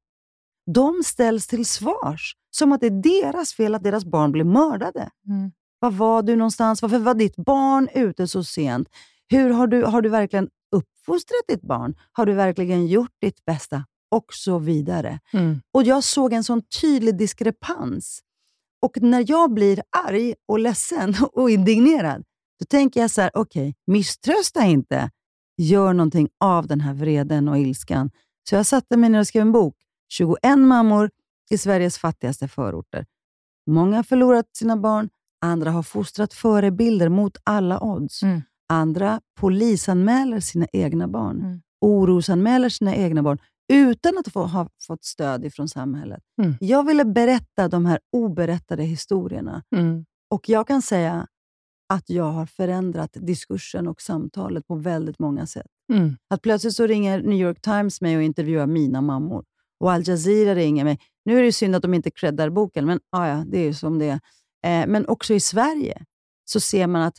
De ställs till svars, som att det är deras fel att deras barn blir mördade. Mm. Var var du någonstans? Varför var ditt barn ute så sent? Hur har du, har du verkligen uppfostrat ditt barn? Har du verkligen gjort ditt bästa? Och så vidare. Mm. Och Jag såg en sån tydlig diskrepans. Och när jag blir arg och ledsen och indignerad, då tänker jag så här, okej, misströsta inte. Gör någonting av den här vreden och ilskan. Så jag satte mig ner och skrev en bok. 21 mammor i Sveriges fattigaste förorter. Många har förlorat sina barn, Andra har fostrat förebilder mot alla odds. Mm. Andra polisanmäler sina egna barn. Mm. Orosanmäler sina egna barn utan att få, ha fått stöd ifrån samhället. Mm. Jag ville berätta de här oberättade historierna. Mm. Och jag kan säga att jag har förändrat diskursen och samtalet på väldigt många sätt. Mm. Att plötsligt så ringer New York Times mig och intervjuar mina mammor. Och Al Jazeera ringer mig. Nu är det synd att de inte creddar boken, men ah, ja, det är ju som det är. Eh, men också i Sverige så ser man att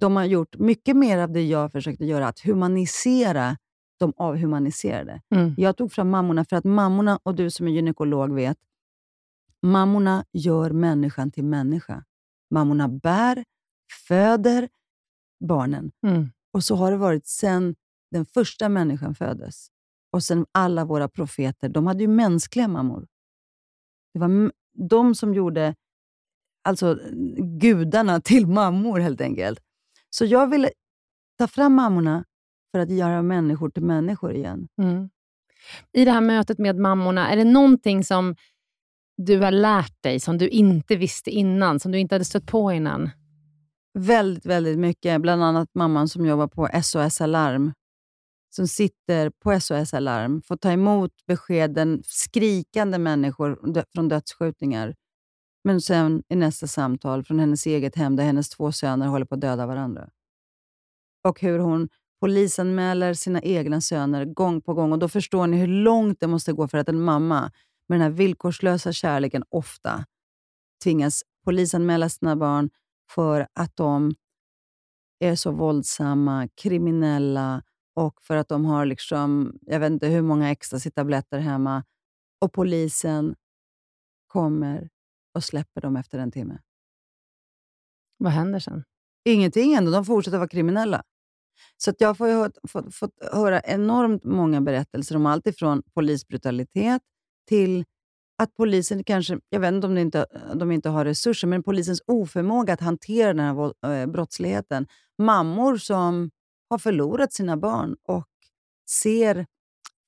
de har gjort mycket mer av det jag försökte göra, att humanisera de avhumaniserade. Mm. Jag tog fram mammorna för att mammorna, och du som är gynekolog vet, mammorna gör människan till människa. Mammorna bär, föder barnen. Mm. Och så har det varit sedan den första människan föddes. Och sen alla våra profeter, de hade ju mänskliga mammor. Det var de som gjorde alltså, gudarna till mammor helt enkelt. Så jag ville ta fram mammorna för att göra människor till människor igen. Mm. I det här mötet med mammorna, är det någonting som du har lärt dig, som du inte visste innan, som du inte hade stött på innan? Väldigt, väldigt mycket. Bland annat mamman som jobbar på SOS Alarm. Som sitter på SOS Alarm, får ta emot beskeden, skrikande människor dö- från dödsskjutningar. Men sen i nästa samtal från hennes eget hem, där hennes två söner håller på att döda varandra. Och hur hon polisanmäler sina egna söner gång på gång. Och Då förstår ni hur långt det måste gå för att en mamma med den här villkorslösa kärleken ofta tvingas polisanmäla sina barn för att de är så våldsamma, kriminella och för att de har liksom, jag vet inte hur många ecstasy-tabletter hemma. Och polisen kommer och släpper dem efter en timme. Vad händer sen? Ingenting ändå, de fortsätter vara kriminella. Så att jag får ju hört, fått, fått höra enormt många berättelser om allt ifrån polisbrutalitet till att polisen kanske, jag vet inte om de inte, de inte har resurser, men polisens oförmåga att hantera den här eh, brottsligheten. Mammor som har förlorat sina barn och ser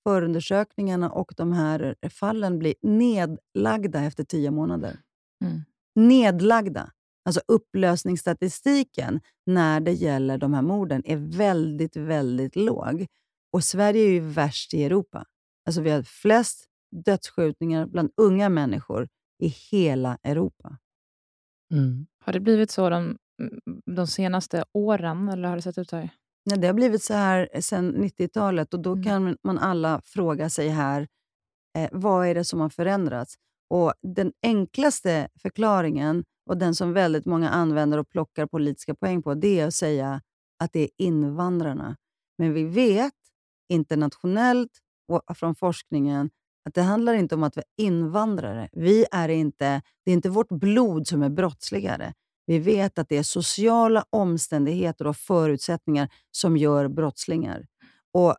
förundersökningarna och de här fallen bli nedlagda efter tio månader. Mm. Nedlagda. Alltså upplösningsstatistiken när det gäller de här morden är väldigt, väldigt låg. Och Sverige är ju värst i Europa. Alltså vi har flest dödsskjutningar bland unga människor i hela Europa. Mm. Har det blivit så de, de senaste åren, eller har det sett ut så här? Ja, det har blivit så här sedan 90-talet och då Mm. kan man alla fråga sig här, eh, vad är det som har förändrats? Och Den enklaste förklaringen, och den som väldigt många använder och plockar politiska poäng på, det är att säga att det är invandrarna. Men vi vet internationellt och från forskningen att det handlar inte om att vara invandrare. Vi är inte, det är inte vårt blod som är brottsligare. Vi vet att det är sociala omständigheter och förutsättningar som gör brottslingar. Och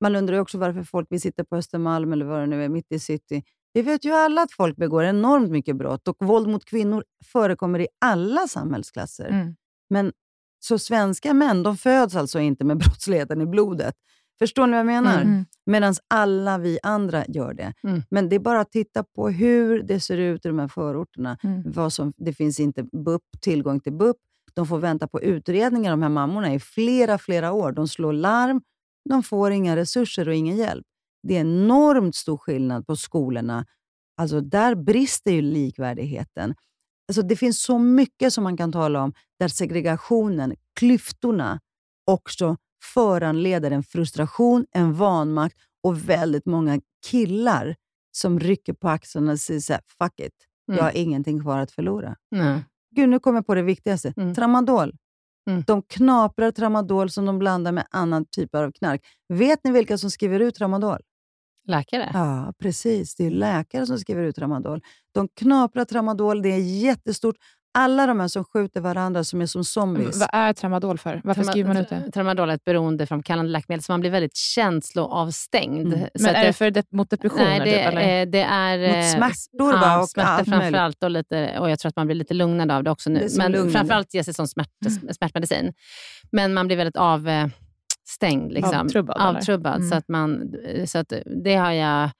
Man undrar ju också varför folk vill sitta på Östermalm eller vad det nu är, mitt i city. Vi vet ju alla att folk begår enormt mycket brott och våld mot kvinnor förekommer i alla samhällsklasser. Mm. Men Så svenska män de föds alltså inte med brottsligheten i blodet. Förstår ni vad jag menar? Mm. Medan alla vi andra gör det. Mm. Men det är bara att titta på hur det ser ut i de här förorterna. Mm. Vad som, det finns inte BUP, tillgång till BUP. De får vänta på utredningar, de här mammorna, i flera, flera år. De slår larm, de får inga resurser och ingen hjälp. Det är enormt stor skillnad på skolorna. Alltså där brister ju likvärdigheten. Alltså det finns så mycket som man kan tala om där segregationen, klyftorna, också föranleder en frustration, en vanmakt och väldigt många killar som rycker på axlarna och säger så här, fuck it, Mm. jag har ingenting kvar att förlora. Nej. Gud, nu kommer jag på det viktigaste. Mm. Tramadol. Mm. De knaprar tramadol som de blandar med annan typ av knark. Vet ni vilka som skriver ut tramadol? Läkare? Ja, precis. Det är läkare som skriver ut tramadol. De knaprar tramadol, det är jättestort. Alla de här som skjuter varandra, som är som zombies. Vad är tramadol för? Varför Trama- skriver man ut det? Tramadol är ett beroendeframkallande läkemedel, så man blir väldigt känsloavstängd. Mm. Men är det för de- mot depressioner? Nej, det, typ, eller? eh, det är... Mot eh, smärtor ja, och smärtor allt möjligt. framförallt och, lite, och jag tror att man blir lite lugnad av det också Det nu. som Men lugnande. framförallt ges det som smärt, smärtmedicin. Men man blir väldigt avstängd. Liksom. Avtrubbad? Avtrubbad. Mm. Så, att man, så att det har jag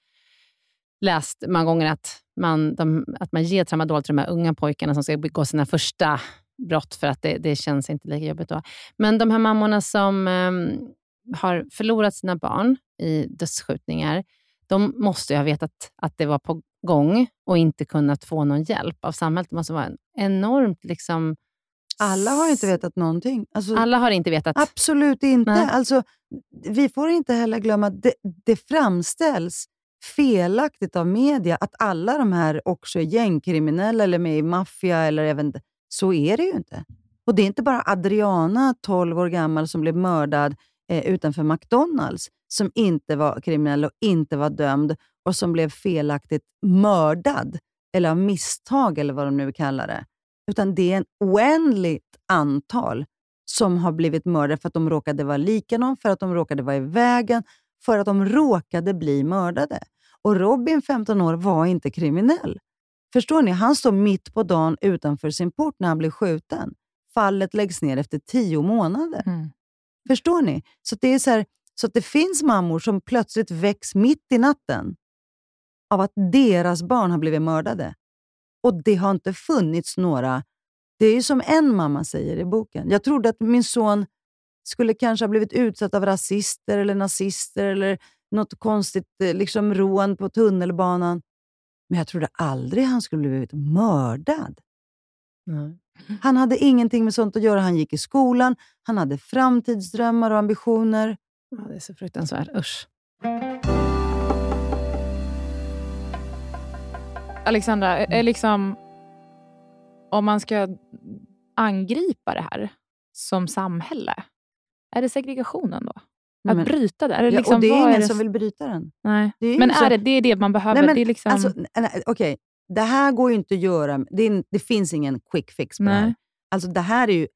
läst många gånger att man, de, att man ger tramadol till de här unga pojkarna som ska begå sina första brott, för att det, det känns inte lika jobbigt då. Men de här mammorna som um, har förlorat sina barn i dödsskjutningar, de måste ju ha vetat att det var på gång och inte kunnat få någon hjälp av samhället. Det måste vara en enormt... Liksom, alla har inte vetat någonting. Alltså, alla har inte vetat. Absolut inte. Alltså, vi får inte heller glömma att det, det framställs felaktigt av media att alla de här också är gängkriminella eller med i maffia. Eller även, så är det ju inte. Och Det är inte bara Adriana, 12 år gammal, som blev mördad eh, utanför McDonalds, som inte var kriminell och inte var dömd och som blev felaktigt mördad, eller av misstag eller vad de nu kallar det. Utan det är en oändligt antal som har blivit mördade för att de råkade vara lika någon, för att de råkade vara i vägen, för att de råkade bli mördade. Och Robin, 15 år, var inte kriminell. Förstår ni? Han står mitt på dagen utanför sin port när han blir skjuten. Fallet läggs ner efter tio månader. Mm. Förstår ni? Så det är så, här, så att det finns mammor som plötsligt väcks mitt i natten av att deras barn har blivit mördade. Och det har inte funnits några... Det är ju som en mamma säger i boken. Jag trodde att min son skulle kanske ha blivit utsatt av rasister eller nazister eller något konstigt eh, liksom rån på tunnelbanan. Men jag trodde aldrig han skulle blivit mördad. Mm. Han hade ingenting med sånt att göra. Han gick i skolan, han hade framtidsdrömmar och ambitioner. Ja, det är så fruktansvärt. Usch. Alexandra, är liksom, om man ska angripa det här som samhälle, är det segregationen då? Att men, bryta det? Är det liksom, ja, och det är ingen är det? som vill bryta den. Nej. Det men är det, det är det man behöver? Nej, men, det, är liksom... alltså, okay. det här går ju inte att göra. Det, är, det finns ingen quick fix på nej. det här. Alltså, det här är ju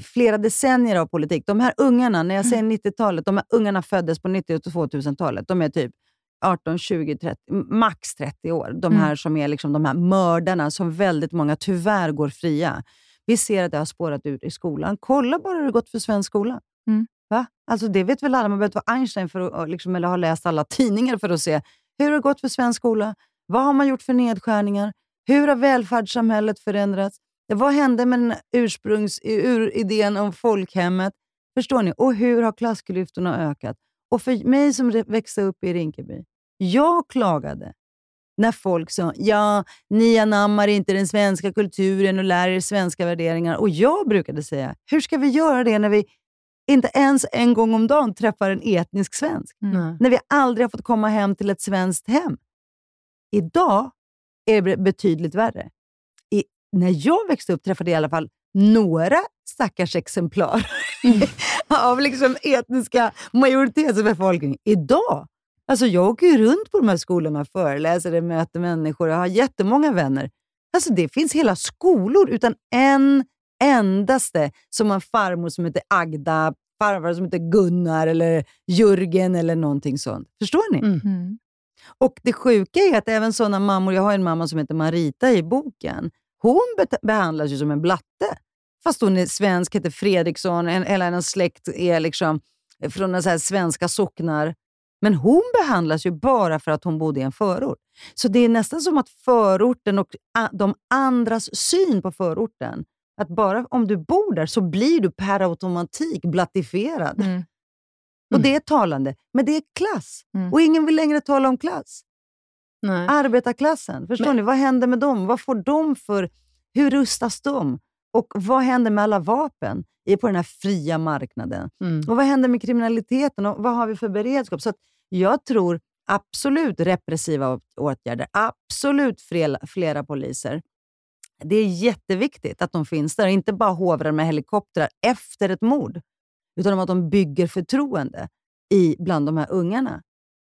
flera decennier av politik. De här ungarna, när jag säger 90-talet, mm. de här ungarna föddes på 90 och 2000-talet. De är typ 18, 20, 30, max 30 år. De här mm. som är liksom de här mördarna som väldigt många tyvärr går fria. Vi ser att det har spårat ut i skolan. Kolla bara hur det gått för svensk skola. Mm. Va? Alltså det vet väl alla. Man behöver inte vara Einstein för att, liksom, eller ha läst alla tidningar för att se hur det har gått för svensk skola. Vad har man gjort för nedskärningar? Hur har välfärdssamhället förändrats? Vad hände med den ursprungsidén om folkhemmet? Förstår ni? Och hur har klassklyftorna ökat? Och för mig som växte upp i Rinkeby, jag klagade när folk sa ja, ni anammar inte den svenska kulturen och lär er svenska värderingar. Och jag brukade säga, hur ska vi göra det när vi inte ens en gång om dagen träffar en etnisk svensk? Mm. När vi aldrig har fått komma hem till ett svenskt hem. Idag är det betydligt värre. I, när jag växte upp träffade jag i alla fall några stackars exemplar mm. av liksom etniska majoritetsbefolkning. Idag Alltså jag åker ju runt på de här skolorna, föreläser, möter människor. Jag har jättemånga vänner. Alltså det finns hela skolor utan en endaste som har farmor som heter Agda, farfar som heter Gunnar eller Jörgen eller någonting sånt. Förstår ni? Mm. mm. Och Det sjuka är att även sådana mammor, jag har en mamma som heter Marita i boken, hon be behandlas ju som en blatte. Fast hon är svensk, heter Fredriksson, en, hela hennes släkt är liksom från så svenska socknar. Men hon behandlas ju bara för att hon bodde i en förort. Så det är nästan som att förorten och de andras syn på förorten, att bara om du bor där så blir du per automatik blattifierad. Mm. Mm. Och det är talande. Men det är klass. Mm. Och ingen vill längre tala om klass. Nej. Arbetarklassen, förstår Men... ni? Vad händer med dem? Vad får de för... Hur rustas de? Och vad händer med alla vapen på den här fria marknaden? Mm. Och vad händer med kriminaliteten? Och vad har vi för beredskap? Så jag tror absolut repressiva åtgärder, absolut flera, flera poliser. Det är jätteviktigt att de finns där, inte bara hovrar med helikoptrar efter ett mord, utan att de bygger förtroende i, bland de här ungarna.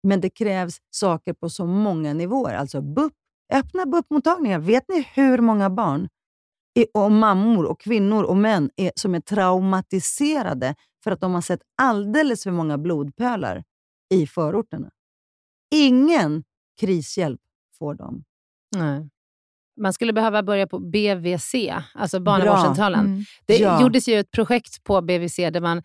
Men det krävs saker på så många nivåer. Alltså BUP, öppna BUP-mottagningar. Vet ni hur många barn och mammor, och kvinnor och män är, som är traumatiserade för att de har sett alldeles för många blodpölar i förorterna. Ingen krishjälp får de. Nej. Man skulle behöva börja på BVC, alltså barnavårdscentralen. Mm. Det ja. gjordes ju ett projekt på BVC där man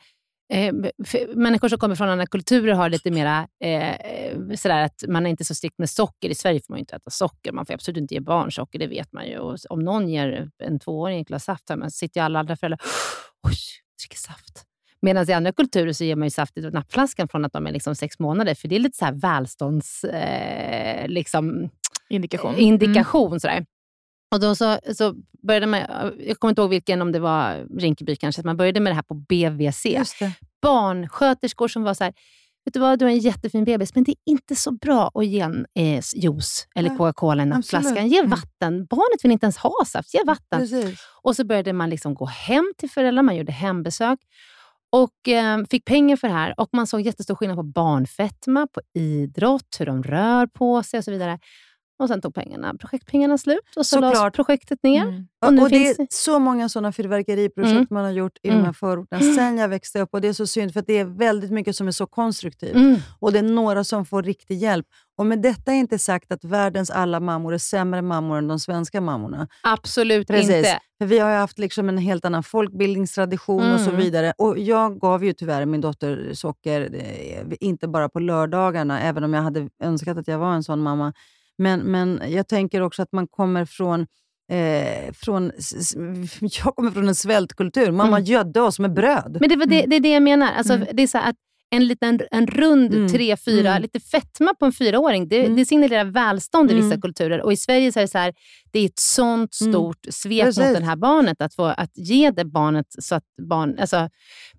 Eh, för människor som kommer från andra kulturer har lite mera eh, sådär att man är inte så strikt med socker. I Sverige får man inte äta socker. Man får absolut inte ge barn socker, det vet man ju. Och om någon ger en tvååring ett glas saft, så sitter ju alla andra föräldrar oj, dricker saft. Medan i andra kulturer så ger man ju saft i nappflaskan från att de är liksom sex månader, för det är lite så välstånds... Eh, liksom, indikation. indikation mm. sådär. Och då så, så började man, jag kommer inte ihåg vilken, om det var Rinkeby kanske, att man började med det här på BVC. Barnsköterskor som var så här, vet du vad, du har en jättefin bebis, men det är inte så bra att ge en eh, juice eller Coca-Cola i nappflaskan. Ge mm. vatten. Barnet vill inte ens ha saft, ge vatten. Precis. Och så började man liksom gå hem till föräldrar, man gjorde hembesök och eh, fick pengar för det här. Och Man såg jättestor skillnad på barnfetma, på idrott, hur de rör på sig och så vidare. Och sen tog pengarna, projektpengarna slut och så lades projektet ner. Mm. Och, och det är så många sådana fyrverkeriprojekt mm. man har gjort i mm. de här förorterna sen jag växte upp. Och Det är så synd, för det är väldigt mycket som är så konstruktivt. Mm. Och det är några som får riktig hjälp. Och med detta är inte sagt att världens alla mammor är sämre mammor än de svenska mammorna. Absolut Precis. inte. För vi har ju haft liksom en helt annan folkbildningstradition och så mm. vidare. Och Jag gav ju tyvärr min dotter socker, eh, inte bara på lördagarna, även om jag hade önskat att jag var en sån mamma. Men, men jag tänker också att man kommer från Eh, från, jag kommer från en svältkultur. Mamma mm. gödde oss med bröd. Men det, var det, mm. det är det jag menar. Alltså, mm. det är så att en liten en rund mm. tre, fyra, mm. lite fetma på en fyraåring, det, mm. det signalerar välstånd i vissa mm. kulturer. Och I Sverige så är det, så här, det är ett sånt mm. stort svek Precis. mot det här barnet, att, få, att ge det barnet så att barn... Alltså,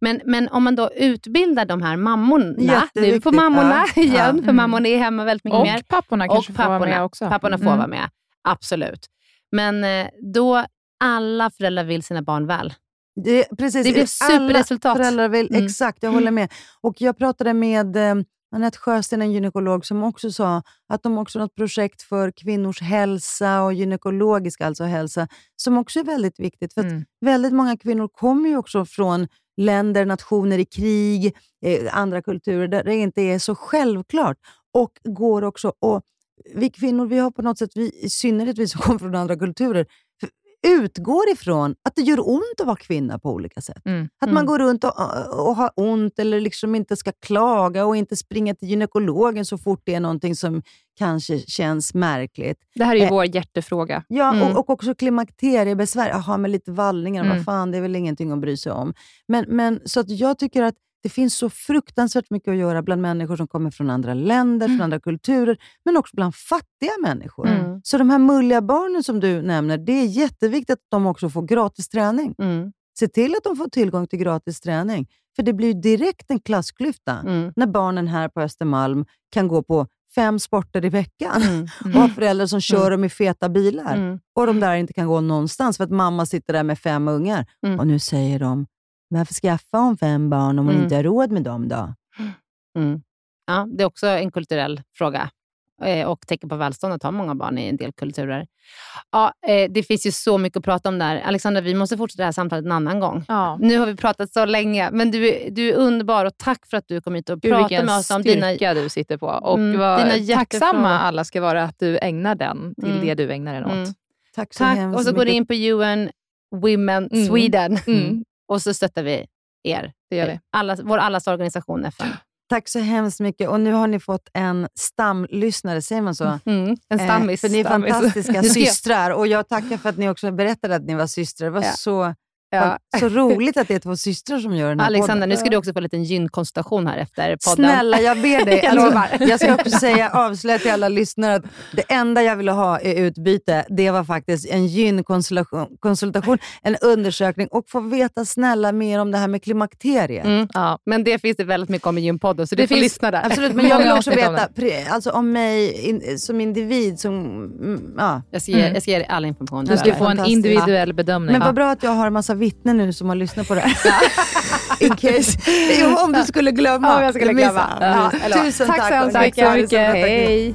men, men om man då utbildar de här mammorna, nu på mammorna ja. igen, ja. för mm. mammorna är hemma väldigt mycket och mer. Och papporna kanske och papporna, får vara med också. Papporna får vara med, absolut. Men eh, då alla föräldrar vill sina barn väl. Det, precis, det blir superresultat. Alla föräldrar vill, mm. Exakt, jag håller med. Och Jag pratade med eh, Anette Sjösten, en gynekolog, som också sa att de också har ett projekt för kvinnors hälsa och gynekologisk alltså hälsa, som också är väldigt viktigt. För mm. Väldigt många kvinnor kommer ju också från länder, nationer i krig, eh, andra kulturer, där det inte är så självklart. Och går också och vi kvinnor, vi har på något sätt, vi, i synnerhet vi som kommer från andra kulturer, utgår ifrån att det gör ont att vara kvinna på olika sätt. Mm. Att man mm. går runt och, och har ont eller liksom inte ska klaga och inte springa till gynekologen så fort det är någonting som kanske känns märkligt. Det här är ju eh, vår hjärtefråga. Ja, mm. och, och också klimakteriebesvär. Jaha, med lite vallningar, mm. vad fan, det är väl ingenting att bry sig om. Men, men, så att jag tycker att det finns så fruktansvärt mycket att göra bland människor som kommer från andra länder, mm. från andra kulturer, men också bland fattiga människor. Mm. Så de här mulliga barnen som du nämner, det är jätteviktigt att de också får gratis träning. Mm. Se till att de får tillgång till gratis träning. För det blir direkt en klassklyfta mm. när barnen här på Östermalm kan gå på fem sporter i veckan mm. och ha föräldrar som kör dem i feta bilar. Och de där inte kan gå någonstans för att mamma sitter där med fem ungar. Och nu säger de, varför skaffa hon fem barn om hon mm. inte har råd med dem då? Mm. Ja, det är också en kulturell fråga eh, och tecken på välstånd att ha många barn i en del kulturer. Ja, eh, det finns ju så mycket att prata om där. Alexandra, vi måste fortsätta det här samtalet en annan gång. Ja. Nu har vi pratat så länge, men du, du är underbar och tack för att du kom hit och pratade med oss om dina... Vilken du sitter på. Och mm, vad dina tacksamma alla ska vara att du ägnar den till mm. det du ägnar den åt. Mm. Tack så tack. Och så går du in på UN Women mm. Sweden. Och så stöttar vi er. Det gör vi. Alla, vår allas organisation FN. Tack så hemskt mycket. Och nu har ni fått en stamlyssnare, säger man så? Mm, en stammis. Eh, för ni är fantastiska systrar. Och jag tackar för att ni också berättade att ni var systrar. Det var ja. så Ja. Så roligt att det är två systrar som gör den här Alexander, podden. nu ska du också få en liten gynkonsultation här efter podden. Snälla, jag ber dig. Alltså, jag ska också säga, avslöja till alla lyssnare att det enda jag ville ha i utbyte, det var faktiskt en gynkonsultation, en undersökning och få veta snälla mer om det här med klimakteriet. Mm, ja, men det finns det väldigt mycket om i gynpodden, så du får lyssna där. Absolut, men jag vill också veta alltså, om mig in, som individ. Som, mm, ja. jag, ska ge, mm. jag ska ge dig all information. Du ska få en individuell bedömning. Men vad bra att jag har en massa vittnen nu som har lyssnat på det här. In case. Jo, om du skulle glömma. Ja, jag skulle glömma. Ja. Tusen tack. Tack så hemskt mycket. Hej.